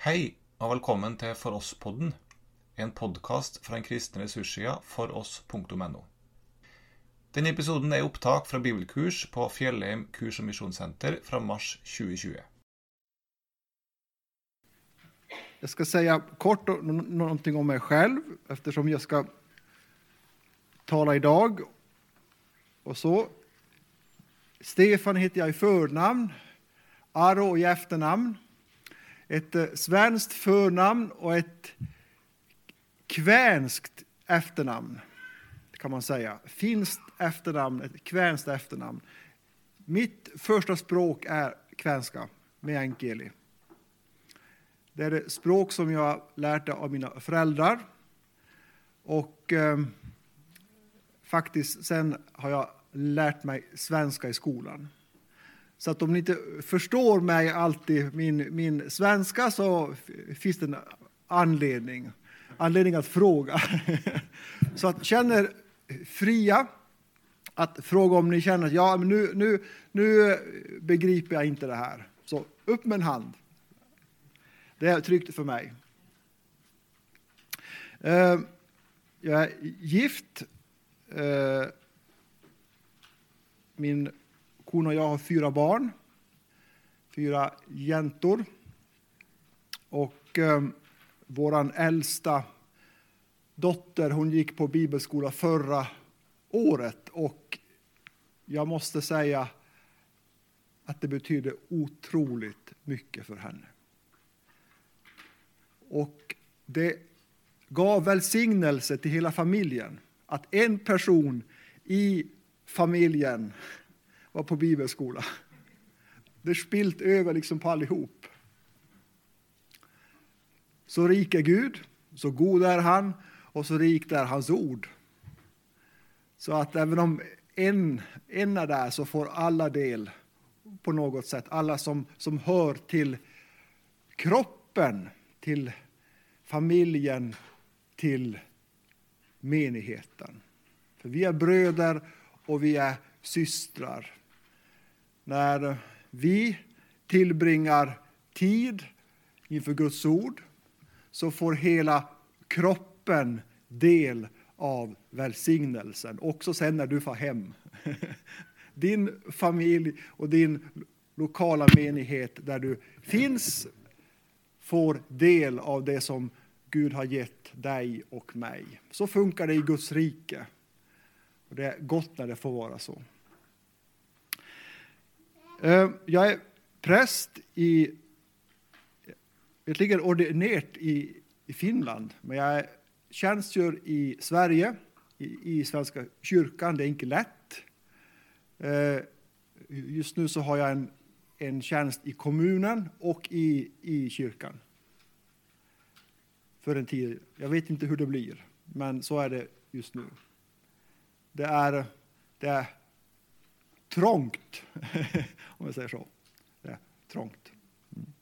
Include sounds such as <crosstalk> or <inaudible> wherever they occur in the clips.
Hei og velkommen til For oss-podden, en podkast fra den kristne ressurssida foross.no. Denne episoden er opptak fra bibelkurs på Fjellheim kurs- og misjonssenter fra mars 2020. Jag ska säga kort någonting om mig själv eftersom jag ska tala idag. Och så. Stefan heter jag i förnamn, Aro i efternamn. Ett eh, svenskt förnamn och ett kvänskt efternamn kan man säga. Finskt efternamn, ett kvänskt efternamn. Mitt första språk är kvenska, meänkieli. Det är det språk som jag lärde av mina föräldrar. Och eh, faktiskt sen har jag lärt mig svenska i skolan. Så att om ni inte förstår mig alltid, min, min svenska, så finns det en anledning. Anledning att fråga. <laughs> så att känner fria att fråga om ni känner att ja, men nu, nu, nu begriper jag inte det här. Så upp med en hand. Det är tryggt för mig. Eh, jag är gift. Eh, min hon och jag har fyra barn. Fyra jäntor. Och eh, vår äldsta dotter, hon gick på bibelskola förra året. Och jag måste säga att det betyder otroligt mycket för henne. Och det gav välsignelse till hela familjen att en person i familjen var på bibelskola. Det spilt över liksom på allihop. Så rik är Gud, så god är han och så rikt är hans ord. Så att även om en, en är där så får alla del på något sätt. Alla som, som hör till kroppen, till familjen, till menigheten. För vi är bröder och vi är systrar. När vi tillbringar tid inför Guds ord så får hela kroppen del av välsignelsen. Också sen när du får hem. <laughs> Din familj och din lokala menighet där du finns får del av det som Gud har gett dig och mig. Så funkar det i Guds rike. Och det är gott när det får vara så. Eh, jag är präst i, jag ligger ordinerat i, i Finland, men jag tjänstgör i Sverige, i, i Svenska kyrkan. Det är inte lätt. Eh, just nu så har jag en, en tjänst i kommunen och i, i kyrkan. För en tid. Jag vet inte hur det blir, men så är det just nu. Det är, det är trångt, <laughs> om jag säger så. Det är trångt. Mm.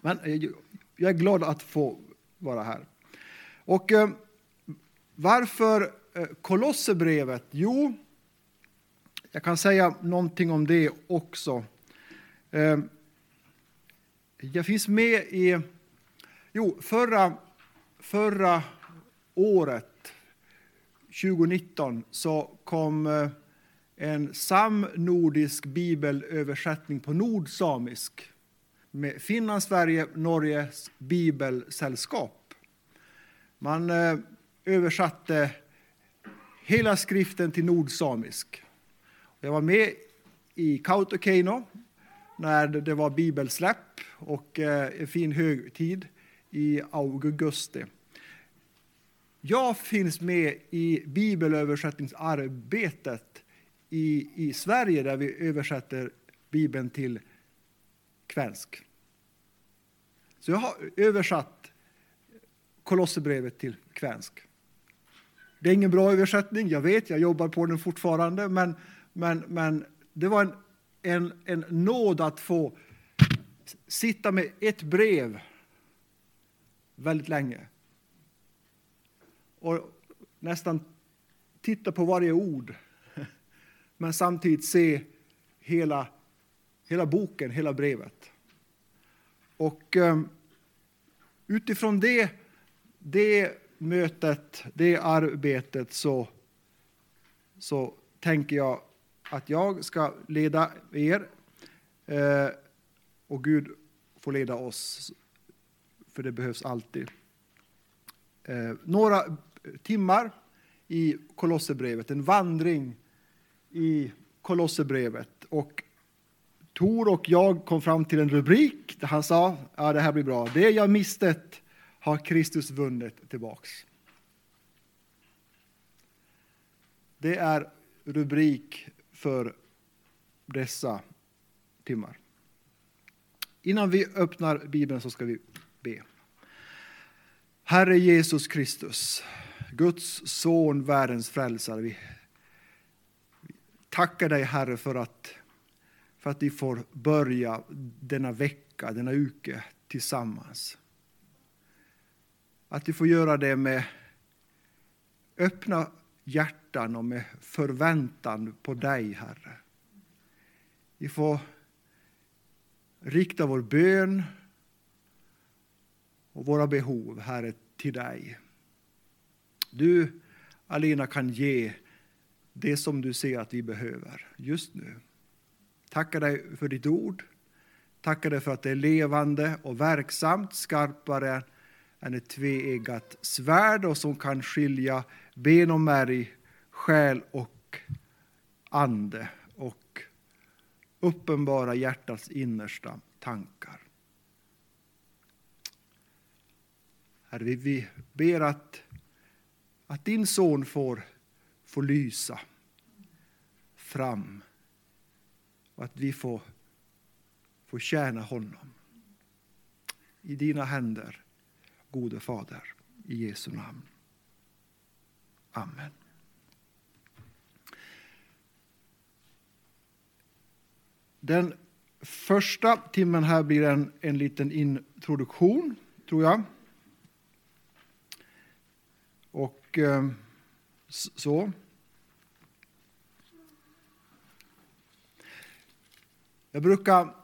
Men eh, jag är glad att få vara här. Och eh, varför eh, Kolosserbrevet? Jo, jag kan säga någonting om det också. Eh, Jag finns med i... Jo, förra, förra året, 2019, så kom eh, en samnordisk bibelöversättning på nordsamisk med Finland, Sverige, Norges bibelsällskap. Man eh, översatte hela skriften till nordsamisk. Jag var med i Kautokeino när det var bibelsläpp och eh, en fin högtid i augusti. Jag finns med i bibelöversättningsarbetet i, i Sverige där vi översätter Bibeln till kvensk. Så jag har översatt Kolosserbrevet till kvensk. Det är ingen bra översättning, jag vet, jag jobbar på den fortfarande, men, men, men det var en, en, en nåd att få sitta med ett brev väldigt länge. Och nästan titta på varje ord, men samtidigt se hela, hela boken, hela brevet. Och um, utifrån det, det mötet, det arbetet så, så tänker jag att jag ska leda er eh, och Gud får leda oss, för det behövs alltid. Eh, några timmar i Kolosserbrevet, en vandring i Kolosserbrevet. Och Tor och jag kom fram till en rubrik där han sa, ja det här blir bra, det jag mistet har Kristus vunnit tillbaks. Det är rubrik för dessa timmar. Innan vi öppnar Bibeln så ska vi be. Herre Jesus Kristus, Guds son, världens frälsare. Vi tackar dig Herre för att, för att vi får börja denna vecka, denna uke tillsammans. Att vi får göra det med öppna hjärtan och med förväntan på dig, Herre. Vi får rikta vår bön och våra behov, Herre, till dig. Du, Alina, kan ge det som du ser att vi behöver just nu. Tackar dig för ditt ord. Tackar dig för att det är levande och verksamt, skarpare än ett tveeggat svärd och som kan skilja ben och märg, själ och ande och uppenbara hjärtats innersta tankar. Herre, vi ber att, att din son får, får lysa fram och att vi får, får tjäna honom. I dina händer, gode Fader, i Jesu namn. Amen. Den första timmen här blir en, en liten introduktion, tror jag. Och eh, så. Jag brukar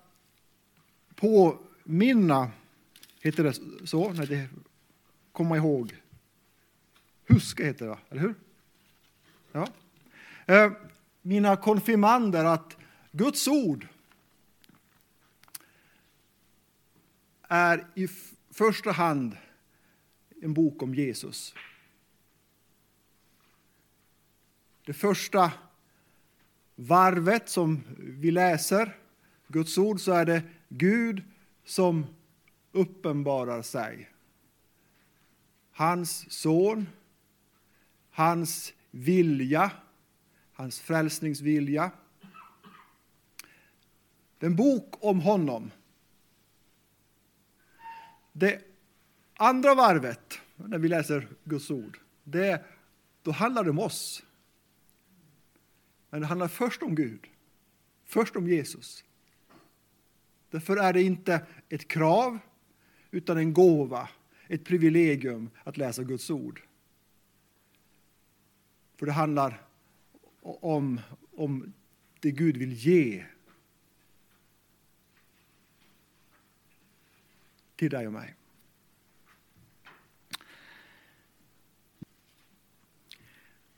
påminna, heter det så? Nej, det, komma ihåg. Huska heter det, eller hur? Ja. Eh, mina konfirmander att Guds ord är i första hand en bok om Jesus. Det första varvet som vi läser Guds ord så är det Gud som uppenbarar sig. Hans son, hans vilja, hans frälsningsvilja. Det är en bok om honom. Det andra varvet, när vi läser Guds ord, det, då handlar det om oss. Men det handlar först om Gud, först om Jesus. Därför är det inte ett krav, utan en gåva, ett privilegium att läsa Guds ord. För det handlar om, om det Gud vill ge till dig och mig.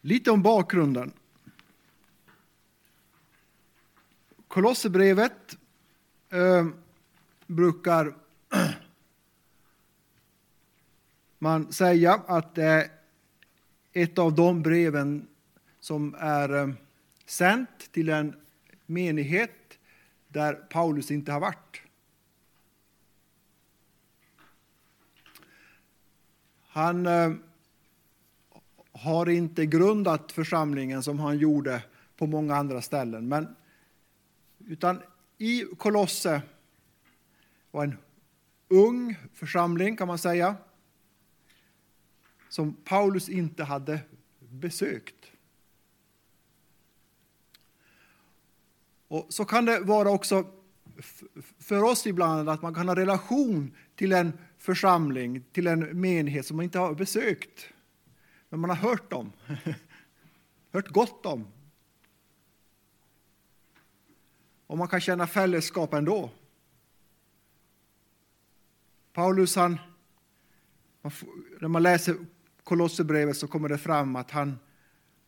Lite om bakgrunden. Kolosserbrevet eh, brukar man säga att det är ett av de breven som är eh, sänt till en menighet där Paulus inte har varit. Han eh, har inte grundat församlingen som han gjorde på många andra ställen. Men, utan i Kolosse var en ung församling kan man säga. Som Paulus inte hade besökt. Och så kan det vara också för oss ibland att man kan ha relation till en församling, till en menighet som man inte har besökt. Men man har hört om, <laughs> hört gott om. Och man kan känna fällskap ändå. Paulus han när man läser Kolosserbrevet så kommer det fram att han,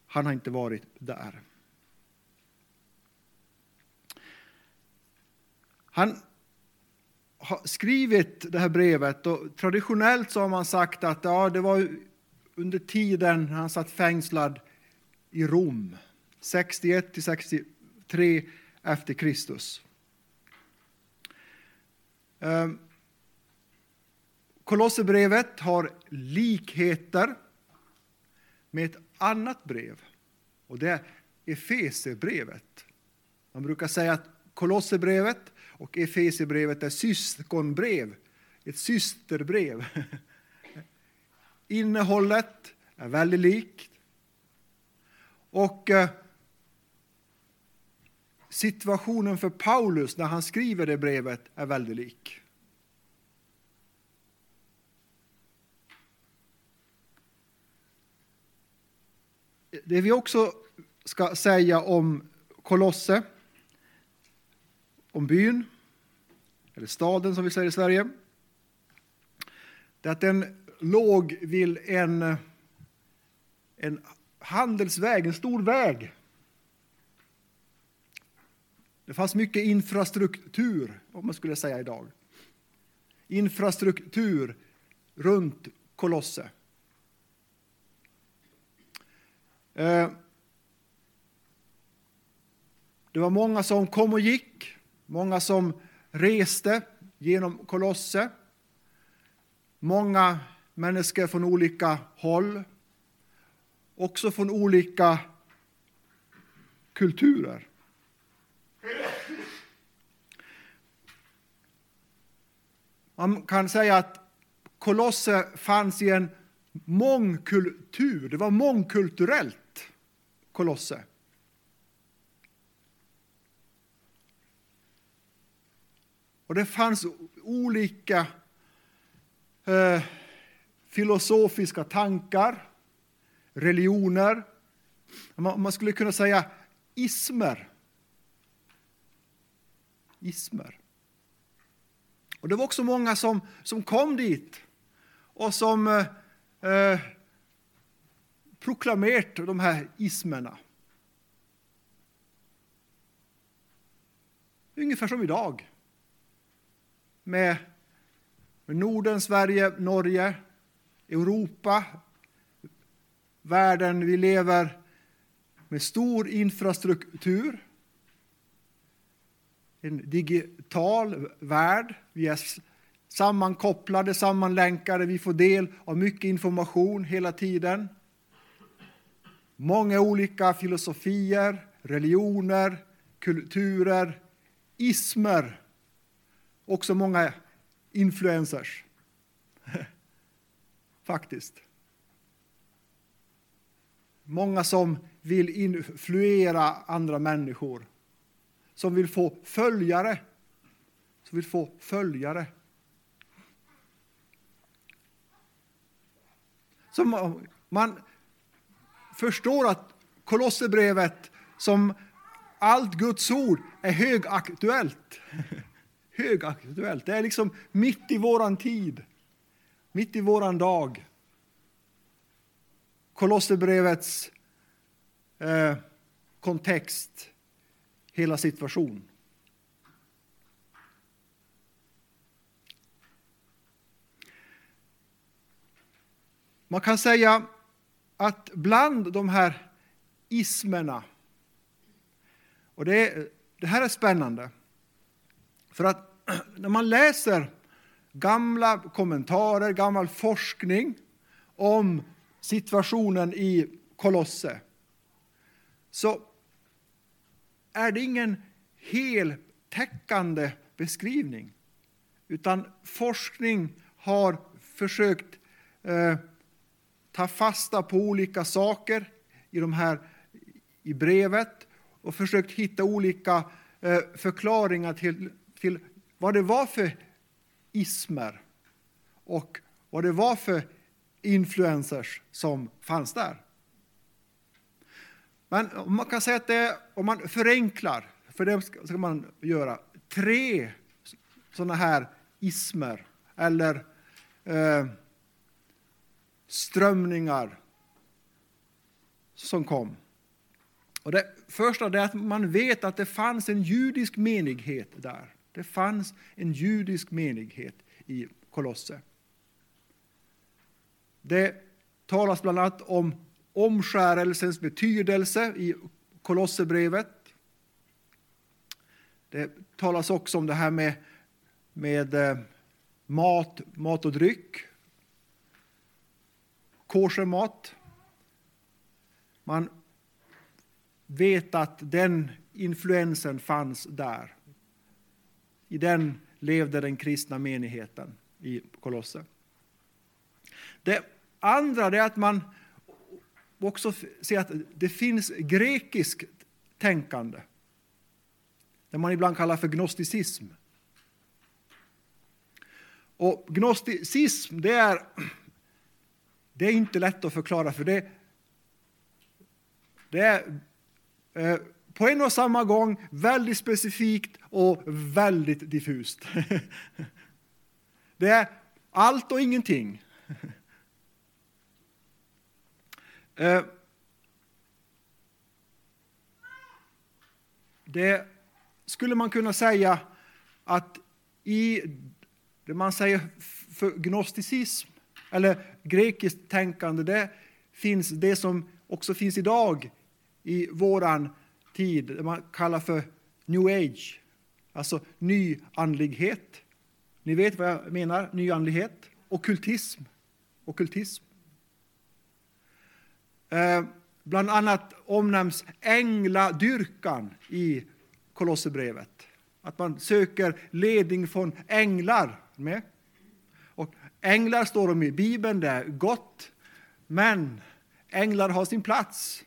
han har inte varit där. Han har skrivit det här brevet och traditionellt så har man sagt att ja, det var under tiden han satt fängslad i Rom, 61 till 63 efter Kristus. Ehm, Kolosserbrevet har likheter med ett annat brev och det är Efesierbrevet. Man brukar säga att Kolosserbrevet och Efesierbrevet är syskonbrev, ett systerbrev. <laughs> Innehållet är väldigt likt. Och eh, situationen för Paulus när han skriver det brevet är väldigt lik. Det vi också ska säga om Kolosse, om byn, eller staden som vi säger i Sverige, det är att den låg vid en, en handelsväg, en stor väg. Det fanns mycket infrastruktur, om man skulle säga idag. Infrastruktur runt Kolosse. Eh, det var många som kom och gick, många som reste genom Kolosse. Många människor från olika håll, också från olika kulturer. Man kan säga att Kolosse fanns i en mångkultur, det var mångkulturellt, Kolosse. Och det fanns olika eh, filosofiska tankar, religioner. Man skulle kunna säga ismer. Ismer. Och det var också många som, som kom dit och som eh, eh proklamerade de här ismerna. Ungefär som idag. Med, med Norden, Sverige, Norge, Europa, världen vi lever med stor infrastruktur. En digital värld. Vi är sammankopplade, sammanlänkade. Vi får del av mycket information hela tiden. Många olika filosofier, religioner, kulturer, ismer. Också många influencers. <laughs> faktiskt. Många som vill influera andra människor. Som vill få följare. Som vill få följare. Så man förstår att Kolosserbrevet som allt Guds ord är högaktuellt. <laughs> högaktuellt. Det är liksom mitt i våran tid mitt i våran dag. Kolosserbrevets eh, kontext, hela situationen. Man kan säga att bland de här ismerna, och det, det här är spännande, för att <clears throat> när man läser gamla kommentarer, gammal forskning om situationen i Kolosse så är det ingen heltäckande beskrivning. Utan forskning har försökt eh, ta fasta på olika saker i, de här, i brevet och försökt hitta olika eh, förklaringar till, till vad det var för ismer och vad det var för influencers som fanns där. Men man kan säga att det om man förenklar, för det ska man göra, tre sådana här ismer eller eh, strömningar som kom. Och det första är att man vet att det fanns en judisk menighet där. Det fanns en judisk menighet i Kolosse. Det talas bland annat om omskärelsens betydelse i Kolosserbrevet. Det talas också om det här med, med eh, mat, mat och dryck. Koshermat. Man vet att den influensen fanns där. I den levde den kristna menigheten i Kolosse. Det andra är att man också se att det finns grekiskt tänkande. Det man ibland kallar för gnosticism. Och gnosticism, det är, det är inte lätt att förklara för det, det är eh, på en och samma gång väldigt specifikt och väldigt diffust. <laughs> Det är allt och ingenting. <laughs> Eh, det skulle man kunna säga att i det man säger för gnosticism, eller grekiskt tänkande, det finns det som också finns idag i våran tid, det man kallar för new age, alltså nyandlighet. Ni vet vad jag menar, nyandlighet. Okultism. Okultism. Eh, bland annat omnämns ängladyrkan i Kolosserbrevet. Att man söker ledning från änglar. Med. Och änglar står de i Bibeln, det är gott. Men änglar har sin plats.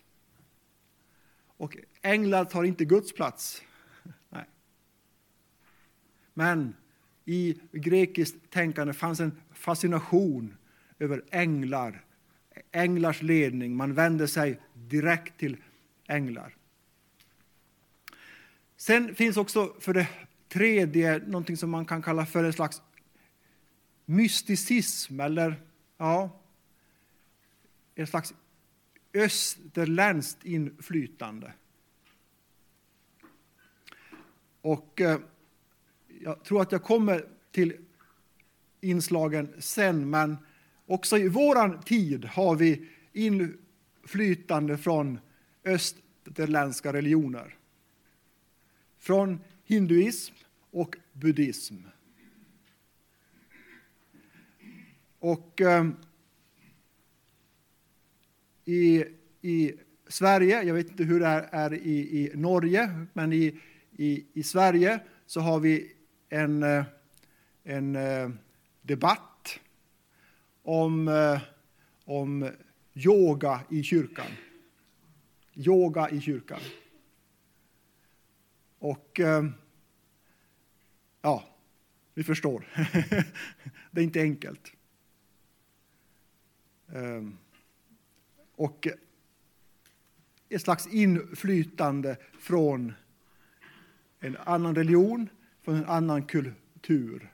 Och änglar tar inte Guds plats. <laughs> Nej. Men i grekiskt tänkande fanns en fascination över änglar, änglars ledning. Man vände sig direkt till änglar. Sen finns också för det tredje någonting som man kan kalla för en slags mysticism eller ja, en slags österländskt inflytande. Och eh, jag tror att jag kommer till inslagen sen, men också i vår tid har vi inflytande från österländska religioner. Från hinduism och buddhism. Och eh, i, i Sverige, jag vet inte hur det är i, i Norge, men i, i, i Sverige så har vi en, eh, en eh, debatt om, eh, om yoga i kyrkan. Yoga i kyrkan. Och eh, ja, vi förstår. <laughs> det är inte enkelt. Eh, och ett slags inflytande från en annan religion, från en annan kultur.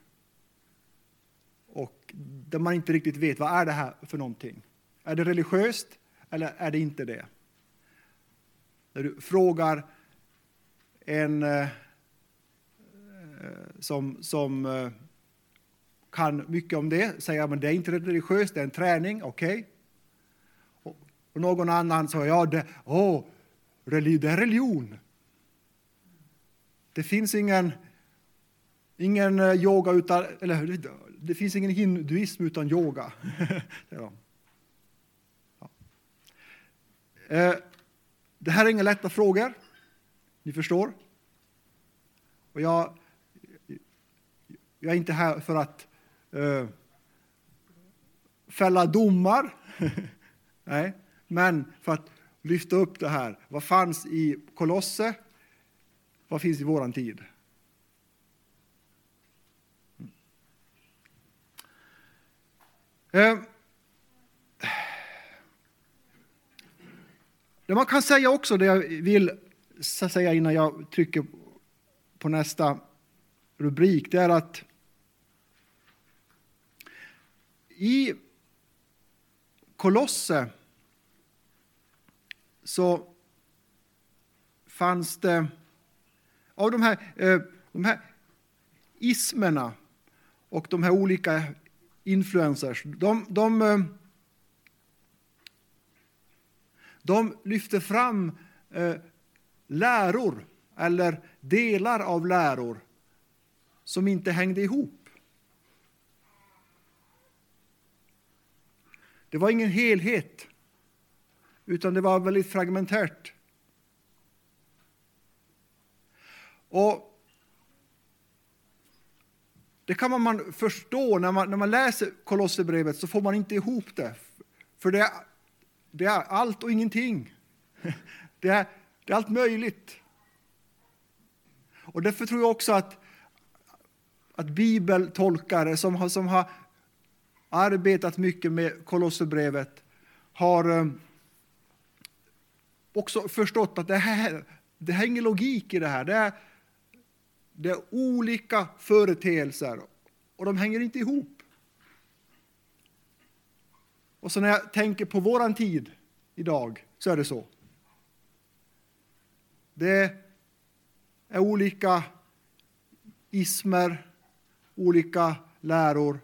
Där man inte riktigt vet vad är det här för någonting. Är det religiöst eller är det inte det? När du frågar en eh, eh, som, som eh, kan mycket om det, säger att det är inte religiöst, det är en träning, okej. Okay. Och, någon annan säger ja, det, oh, det är religion. Det finns ingen, ingen yoga utan, eller det finns ingen hinduism utan yoga. <laughs> ja. Eh, det här är inga lätta frågor, ni förstår. Och jag, jag är inte här för att uh, fälla domar, <laughs> Nej, men för att lyfta upp det här. Vad fanns i Kolosse? Vad finns i våran tid? Eh, det man kan säga också, det jag vill säga innan jag trycker på nästa rubrik, det är att i Kolosse så fanns det av de här, eh, de här ismerna och de här olika influencers, de, de, eh, de lyfter fram eh, läror eller delar av läror som inte hängde ihop. Det var ingen helhet, utan det var väldigt fragmentärt. Och det kan man förstå när man, när man läser Kolosserbrevet så får man inte ihop det. För det är, det är allt och ingenting. <laughs> Det är, det är allt möjligt. Och därför tror jag också att, att bibeltolkare som har, som har arbetat mycket med Kolosserbrevet har eh, också förstått att det här, det här är ingen logik i det här. Det är, det är olika företeelser och de hänger inte ihop. Och så när jag tänker på våran tid idag så är det så. Det är olika ismer, olika läror,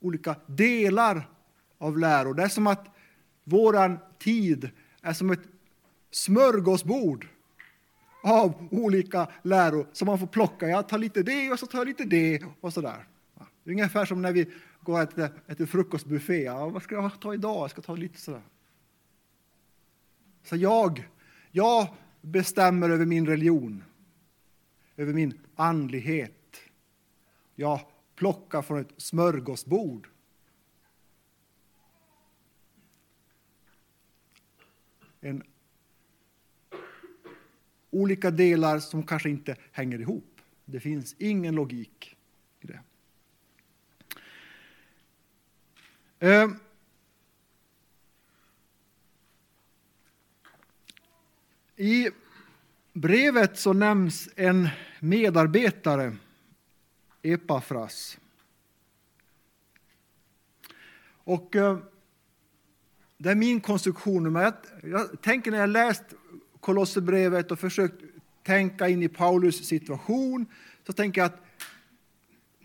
olika delar av läror. Det är som att våran tid är som ett smörgåsbord av olika läror som man får plocka. Jag tar lite det och så tar jag lite det och så där. Det är ungefär som när vi går och äter, äter frukostbuffé. Ja, vad ska jag ta idag? Jag ska ta lite sådär. Så jag, jag bestämmer över min religion, över min andlighet. Jag plockar från ett smörgåsbord. En olika delar som kanske inte hänger ihop. Det finns ingen logik i det. Eh. I brevet så nämns en medarbetare, Epafras. Och eh, det är min konstruktion, men jag, jag tänker när jag läst Kolosserbrevet och försökt tänka in i Paulus situation, så tänker jag att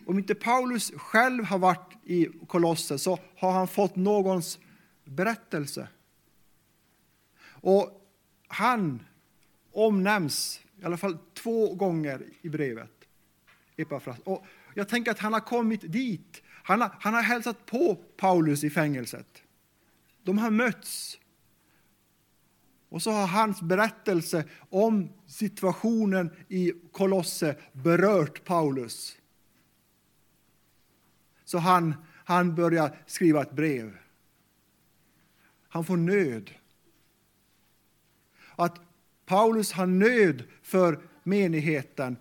om inte Paulus själv har varit i Kolosse så har han fått någons berättelse. Och han omnämns i alla fall två gånger i brevet. Epafras. Och jag tänker att han har kommit dit. Han har, han har hälsat på Paulus i fängelset. De har mötts. Och så har hans berättelse om situationen i Kolosse berört Paulus. Så han, han börjar skriva ett brev. Han får nöd. Att Paulus har nöd för menigheten,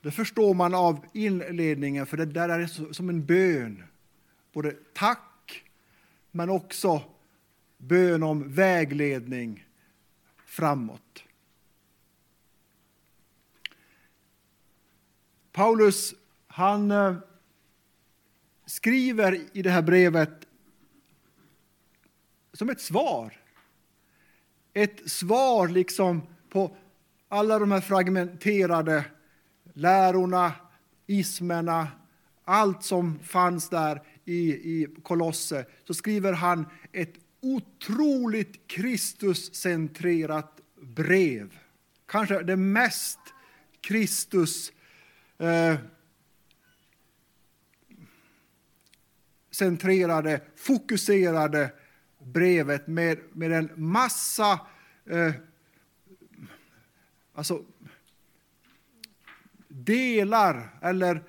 det förstår man av inledningen, för det där är som en bön. Både tack, men också bön om vägledning framåt. Paulus han eh, skriver i det här brevet som ett svar. Ett svar liksom på alla de här fragmenterade lärorna, ismerna, allt som fanns där i, i Kolosse. Så skriver han ett otroligt Kristuscentrerat brev. Kanske det mest Kristus eh, centrerade, fokuserade brevet med, med en massa eh, alltså, delar eller eh,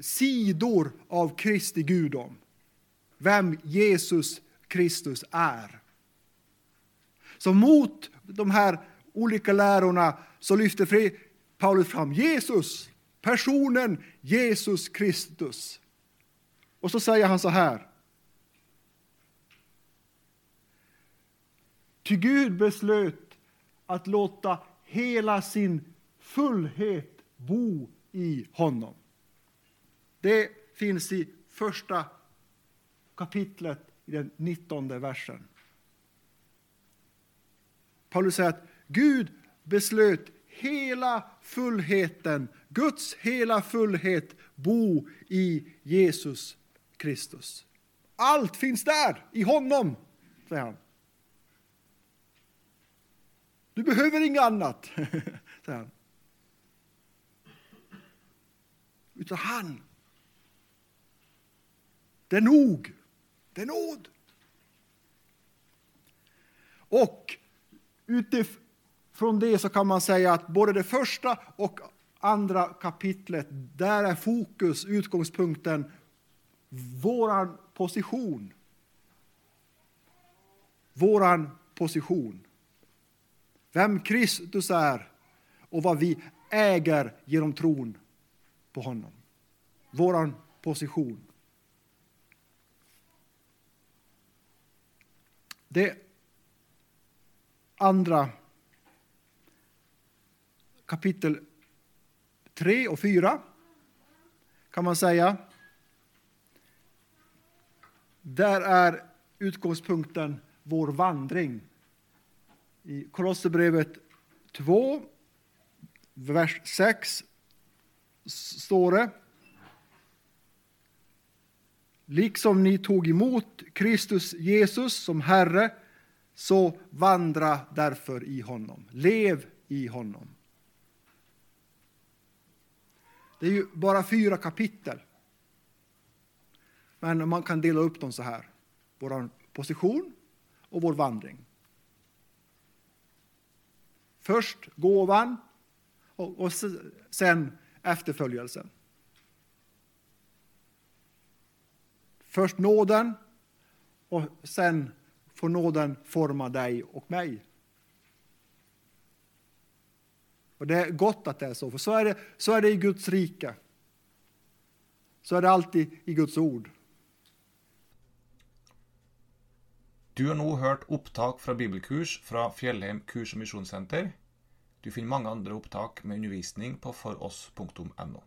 sidor av Kristi gudom. Vem Jesus Kristus är. Så mot de här olika lärorna så lyfter Paulus fram Jesus, personen Jesus Kristus. Och så säger han så här. Ty Gud beslöt att låta hela sin fullhet bo i honom. Det finns i första kapitlet i den 19 versen. Paulus säger att Gud beslöt hela fullheten, Guds hela fullhet, bo i Jesus Kristus. Allt finns där, i honom, säger han. Du behöver inget annat, <laughs> säger han. Utan han. Det är nog. Det är nåd. Och utifrån det så kan man säga att både det första och andra kapitlet, där är fokus, utgångspunkten, våran position. Våran position. Vem Kristus är och vad vi äger genom tron på honom. Våran position. Det andra kapitel 3 och 4 kan man säga. Där är utgångspunkten vår vandring. I Kolosserbrevet 2, vers 6 står det. Liksom ni tog emot Kristus Jesus som Herre, så vandra därför i honom. Lev i honom. Det är ju bara fyra kapitel. Men man kan dela upp dem så här. Vår position och vår vandring. Först gåvan och sen efterföljelsen. Först nåden och sen får nåden forma dig och mig. Och det är gott att det är så, för så är det, så är det i Guds rike. Så är det alltid i Guds ord. Du har nu hört upptag från bibelkurs från Fjellheim kurs- och missionscenter. Du finner många andra upptag med undervisning på foross.no.